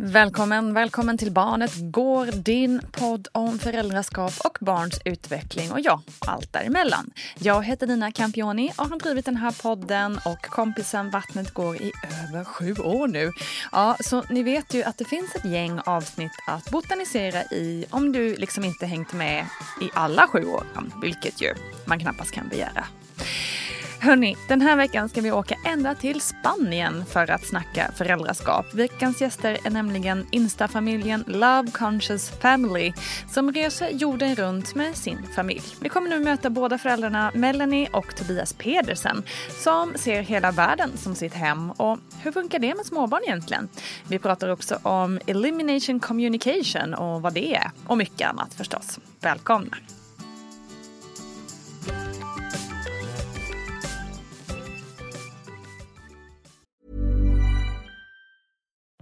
Välkommen, välkommen till Barnet Går, din podd om föräldraskap och barns utveckling och ja, allt däremellan. Jag heter Nina Campioni och har drivit den här podden och kompisen Vattnet går i över sju år nu. Ja, så ni vet ju att det finns ett gäng avsnitt att botanisera i om du liksom inte hängt med i alla sju år, vilket ju man knappast kan begära. Hörni, den här veckan ska vi åka ända till Spanien för att snacka föräldraskap. Veckans gäster är nämligen Insta-familjen Love Conscious Family som reser jorden runt med sin familj. Vi kommer nu möta båda föräldrarna Melanie och Tobias Pedersen som ser hela världen som sitt hem. Och hur funkar det med småbarn egentligen? Vi pratar också om elimination communication och vad det är och mycket annat förstås. Välkomna!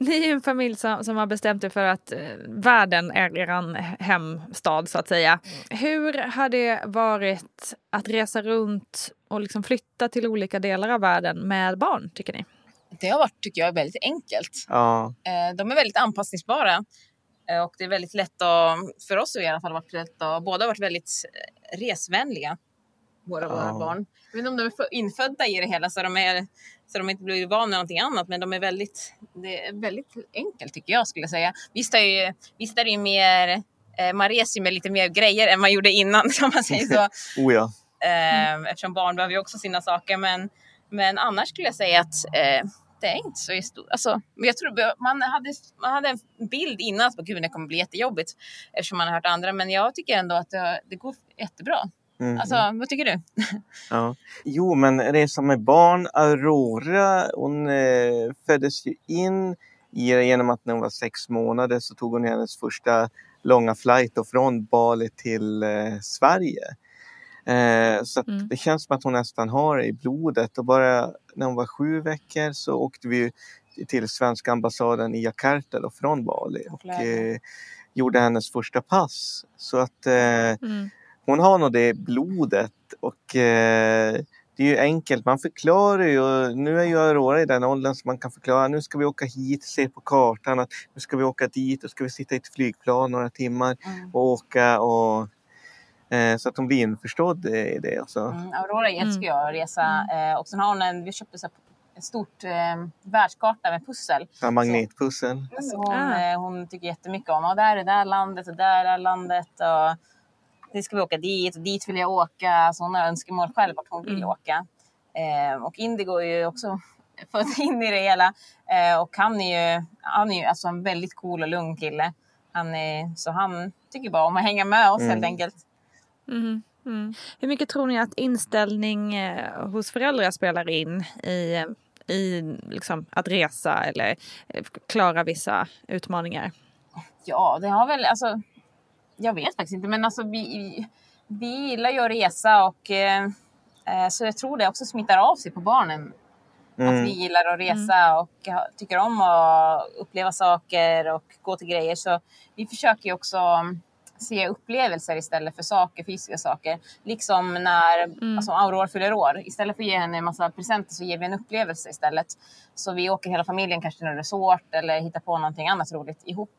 Ni är en familj som, som har bestämt er för att eh, världen är er hemstad så att säga. Hur har det varit att resa runt och liksom flytta till olika delar av världen med barn tycker ni? Det har varit, tycker jag, väldigt enkelt. Ja, Eh, De är väldigt anpassningsbara. Eh, Och det är väldigt lätt att, för oss i alla fall varit lätt att, båda har varit väldigt eh, resvänliga. Våra, våra Ja. barn. Jag vet inte om de är infödda i det hela så de, är, så de inte blir vana med någonting annat. Men de är väldigt, det är väldigt enkelt tycker jag skulle jag säga. Visst är, ju, visst är det ju mer, eh, man reser med lite mer grejer än man gjorde innan om man säger så. oh ja. Eh, eftersom barn behöver ju också sina saker. Men, men annars skulle jag säga att eh, det är inte så stort. Alltså, jag tror man hade, man hade en bild innan att gud, det kommer bli jättejobbigt eftersom man har hört andra. Men jag tycker ändå att det, det går jättebra. Mm. Alltså, vad tycker du? ja. Jo, men resa med barn. Aurora, hon eh, föddes ju in genom att när hon var sex månader så tog hon hennes första långa flight då från Bali till eh, Sverige. Eh, så Mm. det känns som att hon nästan har det i blodet. Och bara när hon var sju veckor så åkte vi till svenska ambassaden i Jakarta då, från Bali och eh, gjorde hennes första pass. Så att eh, Mm. Hon har nog det blodet och eh, det är ju enkelt. Man förklarar ju. Nu är ju Aurora i den åldern som man kan förklara. Nu ska vi åka hit, se på kartan att nu ska vi åka dit och ska vi sitta i ett flygplan några timmar Mm. och åka och eh, så att hon blir införstådd i det. Och så. Mm, Aurora älskar Mm. jag att resa. Eh, och sen har hon en, vi köpte så här ett stort eh, världskarta med pussel. Ja, magnetpussel. Så hon, Ah. eh, hon tycker jättemycket om, och där är det där landet och där är landet. Och det ska vi åka dit och dit vill jag åka. Så hon har önskemål själv vart hon vill åka. Eh, och Indigo är ju också född in i det hela. Eh, och han är ju, han är ju alltså en väldigt cool och lugn kille. Han är, så han tycker bara om att hänga med oss helt enkelt. Mm. Mm. Hur mycket tror ni att inställning eh, hos föräldrar spelar in i, i liksom, att resa eller eh, klara vissa utmaningar? Ja, det har väl alltså. Jag vet faktiskt inte, men alltså vi, vi gillar ju att resa och eh, eh, så jag tror det också smittar av sig på barnen. Att vi gillar att resa och ha- tycker om att uppleva saker och gå till grejer. Så vi försöker ju också se upplevelser istället för saker, fysiska saker. Liksom när alltså Aurora fyller år. Istället för att ge henne en massa presenter så ger vi en upplevelse istället. Så vi åker hela familjen kanske till en resort eller hittar på någonting annat roligt ihop.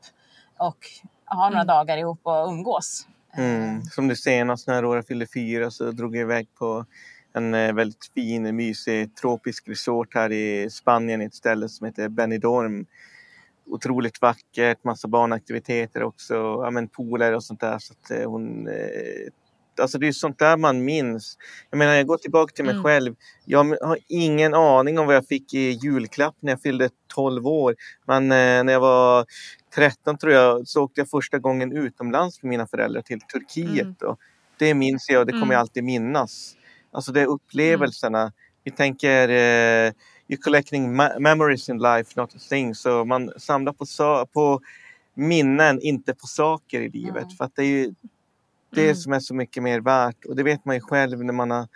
Och har några dagar ihop och umgås. Mm. Som det senast när Aurora fyllde fyra så drog jag iväg på en eh, väldigt fin, mysig tropisk resort här i Spanien, ett ställe som heter Benidorm. Otroligt vackert, massa barnaktiviteter också, ja, men pooler och sånt där. Så att, eh, hon, eh, alltså det är sånt där man minns. Jag menar, jag går tillbaka till mig själv. Jag har ingen aning om vad jag fick i julklapp när jag fyllde 12 år. Men eh, när jag var 13 tror jag så åkte jag första gången utomlands med mina föräldrar till Turkiet. Och det minns jag och det kommer jag alltid minnas. Alltså det är upplevelserna. Vi tänker uh, you're collecting memories in life, not a thing. Så man samlar på, på minnen, inte på saker i livet. För att det är ju det som är så mycket mer värt. Och det vet man ju själv när man har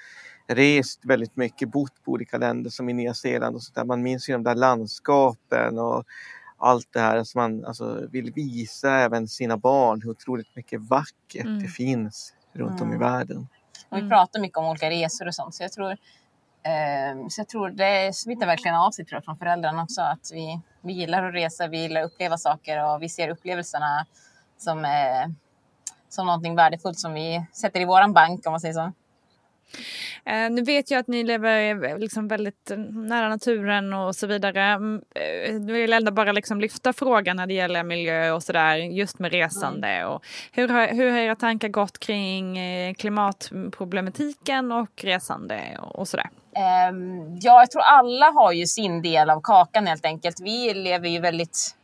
rest väldigt mycket, bott på olika länder som i Nya Zeeland och sånt där. Man minns ju de där landskapen och allt det här som man alltså, vill visa även sina barn hur otroligt mycket vackert det finns runt om i världen. Och vi pratar mycket om olika resor och sånt. Så jag tror, eh, så jag tror det smittar verkligen av sig tror jag, från föräldrarna också. Att vi, vi gillar att resa, vi gillar att uppleva saker och vi ser upplevelserna som, eh, som någonting värdefullt som vi sätter i våran bank om man säger så. Eh, nu vet jag att ni lever eh, liksom väldigt eh, nära naturen och så vidare. Mm, eh, Nu vill jag ändå bara liksom lyfta frågan när det gäller miljö och sådär, just med resande. Och hur, har, hur har era tankar gått kring eh, klimatproblematiken och resande och, och sådär? Ehm, ja, jag tror alla har ju sin del av kakan helt enkelt. Vi lever ju väldigt...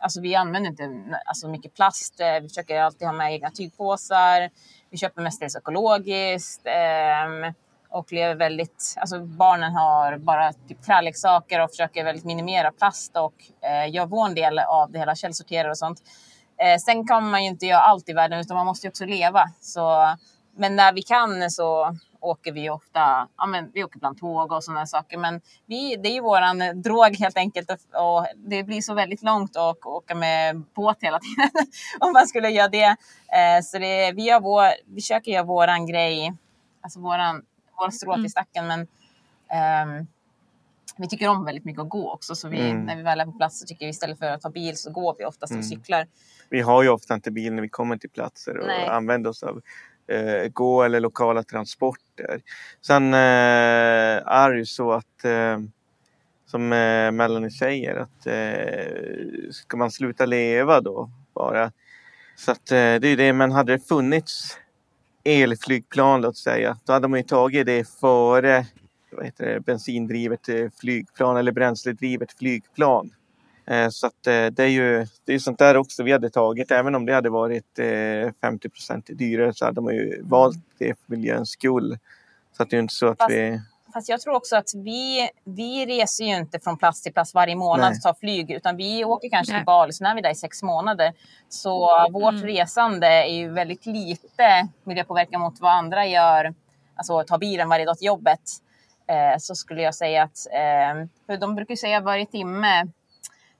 Alltså vi använder inte alltså, mycket plast. Eh, vi försöker alltid ha med egna tygpåsar. Vi köper mestadels ekologiskt. ehm, och lever väldigt... Alltså barnen har bara typ träleksaker och försöker väldigt minimera plast och eh, gör vår del av det hela, källsorterar och sånt. Eh, sen kan man ju inte göra allt i världen utan man måste ju också leva. Så, men när vi kan så åker vi ofta, ja men vi åker bland tåg och sådana saker. Men vi, det är ju våran eh, drog helt enkelt och, det blir så väldigt långt att åka med båt hela tiden om man skulle göra det. Eh, så det, vi, gör vår, vi försöker göra våran grej, alltså våran, våran strå till stacken. Men ehm, vi tycker om väldigt mycket att gå också. Så vi, Mm. när vi väl är på plats så tycker vi istället för att ta bil så går vi oftast och cyklar. Vi har ju ofta inte bil när vi kommer till platser och Nej. använder oss av eh, gå eller lokala transporter. Sen eh, är det ju så att eh, som eh, Melanie säger att eh, ska man sluta leva då bara. Så att eh, det är ju det, men hade det funnits elflygplan låt säga, då hade man ju tagit det före vad heter det, bensindrivet eh, flygplan eller bränsledrivet flygplan. Eh, Så att eh, det är ju det är sånt där också vi hade tagit. Även om det hade varit eh, 50 dyrare så hade man ju valt det för miljöns skull. Så att det är inte så att Fast- vi... Fast jag tror också att vi, vi reser ju inte från plats till plats varje månad och tar flyg, utan vi åker kanske Nej. till Bali, så när vi är där i sex månader. Så vårt resande är ju väldigt lite miljöpåverkan mot vad andra gör, alltså ta bilen varje dag till jobbet. Eh, så skulle jag säga att, eh, för de brukar säga varje timme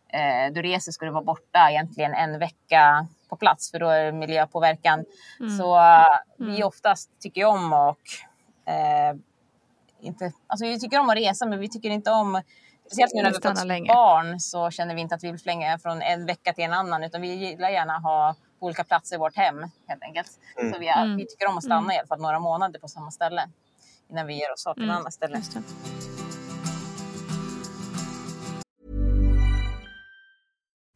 eh, du reser ska du vara borta egentligen en vecka på plats, för då är det miljöpåverkan. Så eh, vi oftast tycker om och eh, inte, alltså vi tycker om att resa men vi tycker inte om Speciellt nu när vi har fått barn så känner vi inte att vi vill flänga från en vecka till en annan utan vi gillar gärna att ha olika platser i vårt hem helt enkelt. Så vi, är, vi tycker om att stanna i alla fall några månader på samma ställe innan vi ger oss av till ett annat ställe.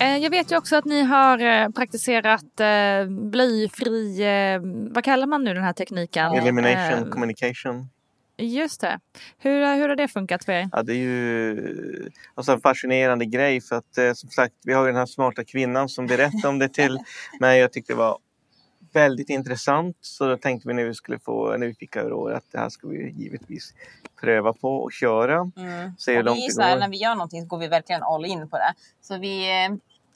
Jag vet ju också att ni har eh, praktiserat eh, blyfri, eh, vad kallar man nu den här tekniken? Elimination Eh, communication. Just det. Hur, hur har det funkat för er? Ja, det är ju alltså en fascinerande grej för att eh, som sagt, vi har ju den här smarta kvinnan som berättade om det till mig. Jag tyckte det var väldigt intressant så då tänkte vi när vi skulle få, när vi fick Aurora att det här ska vi givetvis pröva på och köra. Mm. Se hur långt vi, går. när vi gör någonting så går vi verkligen all in på det. Så vi,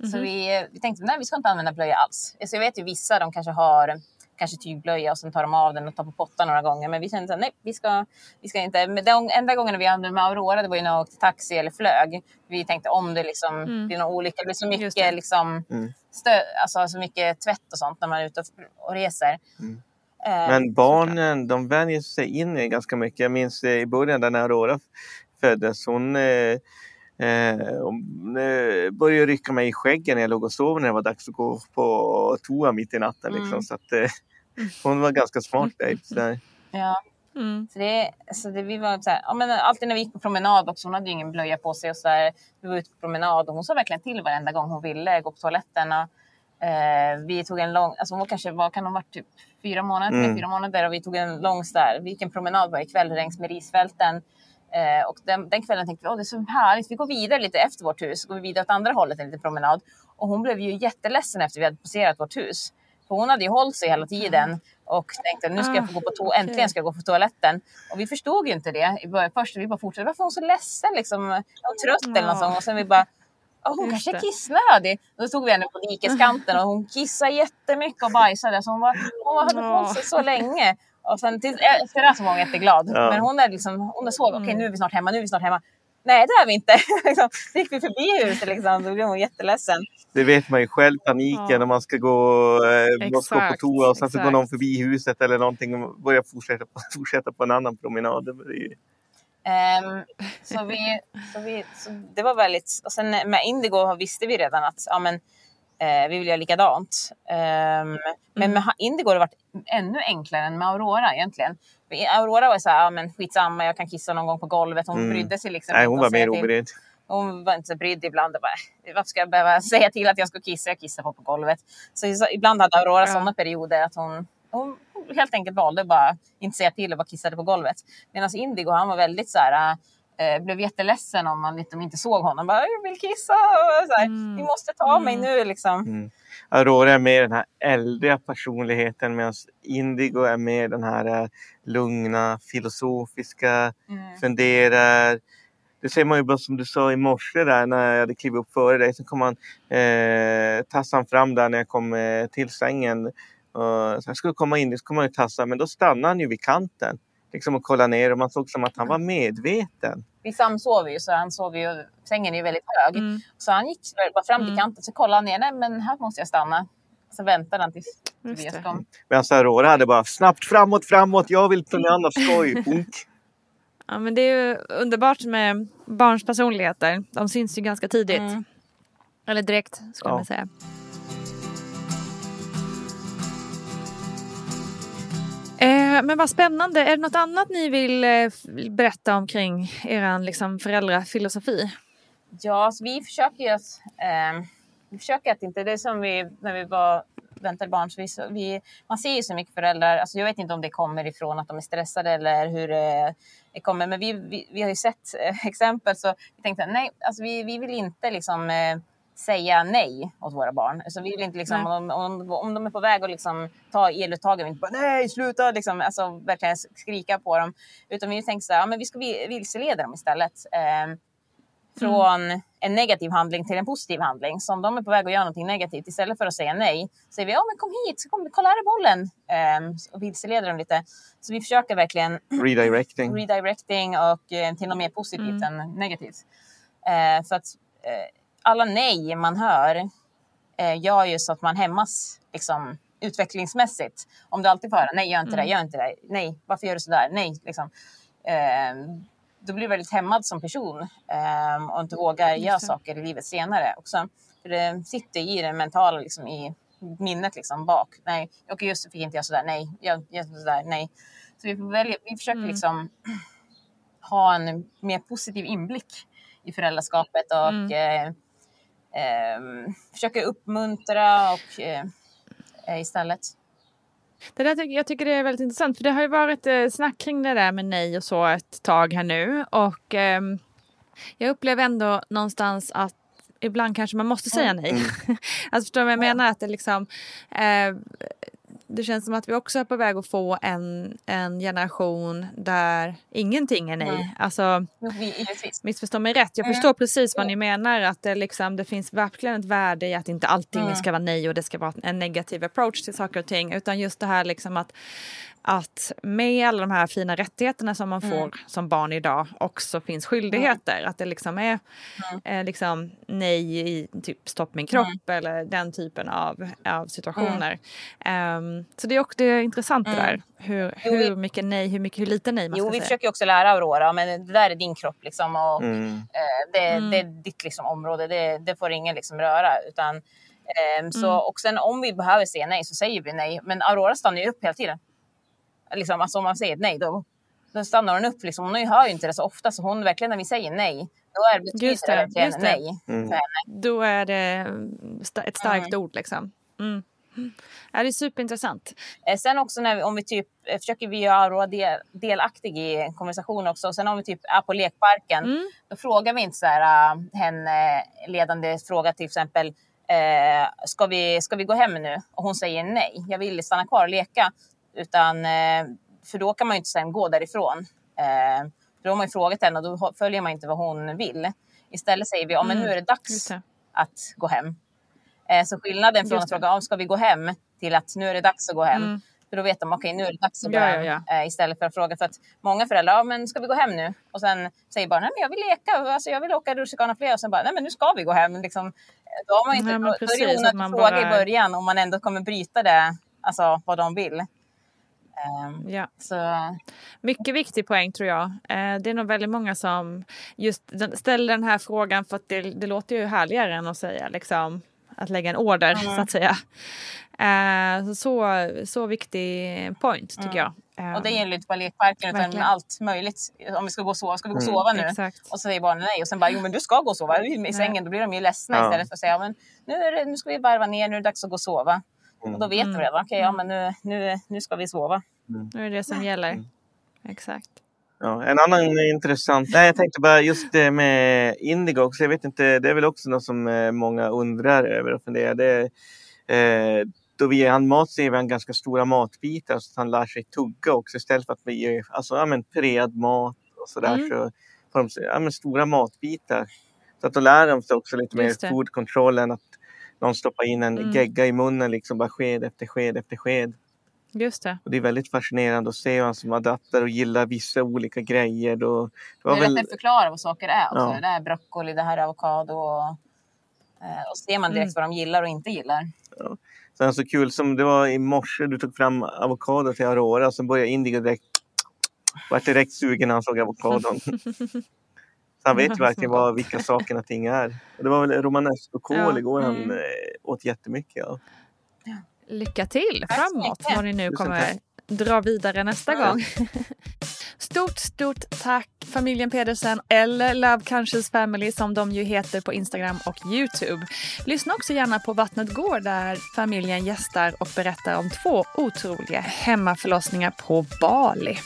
så Mhm. vi, vi tänkte nej vi ska inte använda blöja alls. Så jag vet ju vissa de kanske har kanske tygblöja och sen tar de av den och tar på pottan några gånger. Men vi kände att nej, vi ska, vi ska inte. Men den enda gången vi använde med Aurora det var ju när jag åkte taxi eller flög. Vi tänkte om det liksom Mm. blir någon olycka. Det blir så mycket, det. liksom, Mm. stö, alltså, så mycket tvätt och sånt när man är ute och, och reser. Mm. Eh, Men barnen de vänjer sig in i ganska mycket. Jag minns eh, i början när Aurora föddes. Hon, eh, eh, hon eh, började rycka mig i skäggen när jag låg och sov när det var dags att gå på toa mitt i natten. Liksom. Mm. Så att, eh, hon var ganska smart där. Så där. Ja. Mm. Så det, så det, vi var så här, ja, men alltid när vi gick på promenad också, hon hade ju ingen blöja på sig. Och så här, vi var ute på promenad och hon sa verkligen till varenda gång hon ville gå på toaletten. Och, eh, vi tog en lång, alltså hon var kanske, vad kan hon ha varit, typ fyra månader, Mm. tre, fyra månader. Och vi tog en lång så där, vi gick en promenad varje kväll längs med risfälten. Eh, och den, den kvällen tänkte vi, åh det är så härligt, vi går vidare lite efter vårt hus. Så går vi vidare åt andra hållet, en liten promenad. Och hon blev ju jätteledsen efter vi hade passerat vårt hus. För hon hade ju hållit sig hela tiden och tänkte nu ska jag få gå på to- Ah, äntligen ska jag gå på toaletten. Och vi förstod ju inte det. Först vi bara fortsatte, varför är hon så ledsen liksom? Hon trött eller något sånt? Och sen vi bara, ja, hon Just kanske är det. kissnödig. Och då tog vi henne på dikeskanten och hon kissade jättemycket och bajsade. Så hon, var, hon hade hållit sig så länge. Och sen till, efter det så var hon jätteglad. Ja. Men hon är liksom, hon är så, okej Mm. nu är vi snart hemma, nu är vi snart hemma. Nej det är vi inte. Liksom, så gick vi förbi huset liksom, då blev hon jätteledsen. Det vet man ju själv, paniken Ja. när man ska gå, eh, måste gå på toa och sen så går någon förbi huset eller någonting och börjar fortsätta, fortsätta på en annan promenad. Det ju- Ehm, så, vi, så, vi, så det var väldigt... Och sen med Indigo visste vi redan att ja, men, eh, vi vill göra likadant. Ehm, Men med Indigo har det varit ännu enklare än med Aurora egentligen. Aurora var så här, ja, men skitsamma, jag kan kissa någon gång på golvet. Hon Mm. brydde sig liksom Nej, hon var mer oberedd. hon var inte så brydd ibland. Och bara, "Äh, varför ska jag behöva säga till att jag ska kissa? Jag kissar på, på golvet. Så, så ibland hade Aurora Ja. sådana perioder att hon, hon helt enkelt valde bara inte säga till och bara kissade på golvet. Medan Indigo han var väldigt så här, eh, blev jätteledsen om man liksom inte såg honom. Bara, jag vill kissa! Och så här, Ni måste ta mig nu liksom. Mm. Aurora är mer den här äldriga personligheten medan Indigo är mer den här eh, lugna, filosofiska, Mm. funderar. Det ser man ju bara som du sa i morse där när jag hade klivit upp före dig. Så kom han, eh, tassade han fram där när jag kom eh, till sängen. Och så jag skulle komma in, så kom han ju tassa, men då stannade han ju vid kanten. Liksom och kollade ner och man såg som att han var medveten. Vi samsov ju så han sov ju, sängen är ju väldigt hög. Mm. Så han gick bara fram till kanten så kollade han ner, nej men här måste jag stanna. Så väntade han tills Tobias kom. Medan Aurora hade bara snabbt framåt, framåt, jag vill något annat skoj. Ja, men det är ju underbart med barns personligheter. De syns ju ganska tidigt. Mm. Eller direkt skulle Ja. man säga. Eh, men vad spännande. Är det något annat ni vill eh, berätta omkring er liksom, föräldrafilosofi? Ja, så vi försöker ju att, eh, vi försöker att inte, det är som vi, när vi var väntade barn, så vi, så vi, man ser ju så mycket föräldrar, alltså jag vet inte om det kommer ifrån att de är stressade eller hur det, det kommer, men vi, vi, vi har ju sett eh, exempel så vi tänkte nej, alltså vi, vi vill inte liksom eh, säga nej åt våra barn. Alltså vi vill inte liksom, om, om, om de är på väg att liksom ta eluttagen, vi inte bara nej sluta, liksom, alltså verkligen skrika på dem. Utan vi tänker så här, ja, men vi ska vi- vilseleda dem istället. Eh, från en negativ handling till en positiv handling. Så om de är på väg att göra någonting negativt, istället för att säga nej, säger vi ja men kom hit, så kom, kolla här är bollen. Um, och vilseleder dem lite. Så vi försöker verkligen Redirecting. redirecting och eh, till något mer positivt än negativt. Eh, för att eh, alla nej man hör eh, gör ju så att man hämmas liksom, utvecklingsmässigt. Om du alltid får höra nej, gör inte det, gör inte det, nej, varför gör du sådär, nej, liksom. Eh, då blir du väldigt hämmad som person eh, och inte vågar göra det. saker i livet senare också. För det sitter i det mentala, liksom, i minnet liksom, bak. Nej, och just det, fick inte jag sådär, nej, jag gör sådär, nej. Så vi, välja, vi försöker liksom ha en mer positiv inblick i föräldraskapet och eh, eh, försöker uppmuntra och eh, eh, istället. Det där jag tycker det är väldigt intressant för det har ju varit eh, snack kring det där med nej och så ett tag här nu och ehm, jag upplever ändå någonstans att ibland kanske man måste säga nej. alltså förstår du vad jag menar? Att det liksom eh, det känns som att vi också är på väg att få en, en generation där ingenting är nej. Mm. Alltså, missförstå mig rätt. Jag Mm. förstår precis vad ni menar. Att det, liksom, det finns verkligen ett värde i att inte allting Mm. ska vara nej och det ska vara en negativ approach till saker och ting. Utan just det här liksom att, att med alla de här fina rättigheterna som man Mm. får som barn idag också finns skyldigheter. Att det liksom är eh, liksom nej i typ stopp min kropp eller den typen av, av situationer. Så det är också det är intressant det Mm. där. Hur, Jo, vi- hur mycket nej, hur mycket hur lite nej man Jo, ska vi säga. försöker också lära Aurora, men det där är din kropp liksom och Mm. eh, det, Mm. det är ditt liksom, område, det, det får ingen liksom röra. Utan, ehm, så, Mm. Och sen om vi behöver säga nej så säger vi nej, men Aurora stannar ju upp hela tiden. Liksom, alltså om man säger nej då, då stannar hon upp. Liksom. Hon hör ju inte det så ofta, så hon verkligen när vi säger nej, då är det, betyder Just det verkligen just det. nej Mm. Då är det ett starkt ord liksom. Mm. Ja, det är superintressant. Eh, Sen också när vi, om vi typ eh, försöker vi göra del, delaktig i konversation också. Sen om vi typ är på lekparken, Mm. då frågar vi inte så här uh, henne ledande fråga till exempel eh, ska, vi, ska vi gå hem nu? Och hon säger nej, jag vill stanna kvar och leka. Utan, eh, för då kan man ju inte sen gå därifrån. Eh, då har man ju frågat henne och då följer man inte vad hon vill. Istället säger vi, ja men nu är det dags det. att gå hem. Eh, så skillnaden från att fråga om ska vi gå hem till att nu är det dags att gå hem. Mm. För då vet de, okej nu är det dags att gå Ja, hem. ja, Eh, istället för att fråga. För att många föräldrar, ja men ska vi gå hem nu? Och sen säger barnen, nej men jag vill leka, alltså, jag vill åka rutschkana fler. Och sen bara, nej men nu ska vi gå hem. Liksom, då har man inte, Nej, men då, då är precis, det onödigt att fråga bara- i början om man ändå kommer bryta det, alltså vad de vill. Ehm, Ja. så, Mycket viktig poäng tror jag. Eh, det är nog väldigt många som just ställer den här frågan för att det, det låter ju härligare än att säga liksom att lägga en order Mm. så att säga. Eh, så, så viktig point tycker jag. Eh, Och det gäller inte bara lekparken utan Verkligen. allt möjligt. Om vi ska gå och sova, ska vi gå och Mm. sova nu? Exakt. Och så säger barnen nej och sen bara, jo men du ska gå och sova i sängen. Då blir de ju ledsna Ja. istället för att säga, men nu, är det, nu ska vi varva ner, nu är det dags att gå och sova. Och då vet Mm. de redan, okej ja men nu, nu, nu ska vi sova. Nu är det det som gäller. Exakt. Ja, en annan intressant... Nej, jag tänkte bara just det med Indigo också. Jag vet inte, det är väl också något som eh, många undrar över och funderar. Det, eh, då vi ger han mat så ger vi han ganska stora matbitar så att han lär sig tugga också istället för att vi ger alltså, ja, men, pred mat och sådär. Mm. Så får de ja, men, stora matbitar. Så att då lär de sig också lite mer Just food control än att någon stoppar in en Mm. gegga i munnen liksom bara sked efter sked efter sked. Just det. Och det är väldigt fascinerande att se hur han som adaptar och gillar vissa olika grejer. Då, det Det var är väl, lättare att förklara vad saker är också. Ja. Det här är broccoli, det här är avokado. Och, eh, och ser man direkt Mm. vad de gillar och inte gillar. sen så kul som det var i morse, du tog fram avokado till Aurora och sen började Indigo direkt vart direkt sugen när han såg avokadon. så han vet ju verkligen vad, vilka sakerna ting är. Och det var väl romanesco kål Ja, igår han mm. eh, åt jättemycket av. Lycka till Tack framåt vad ni nu kommer dra vidare nästa gång. Stort, stort tack familjen Pedersen eller Love Conscious Family som de ju heter på Instagram och Youtube. Lyssna också gärna på Vattnet går där familjen gästar och berättar om två otroliga hemmaförlossningar på Bali.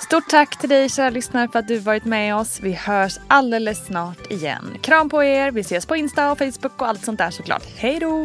Stort tack till dig kära lyssnare för att du varit med oss. Vi hörs alldeles snart igen. Kram på er, vi ses på Insta och Facebook och allt sånt där såklart. Hej då!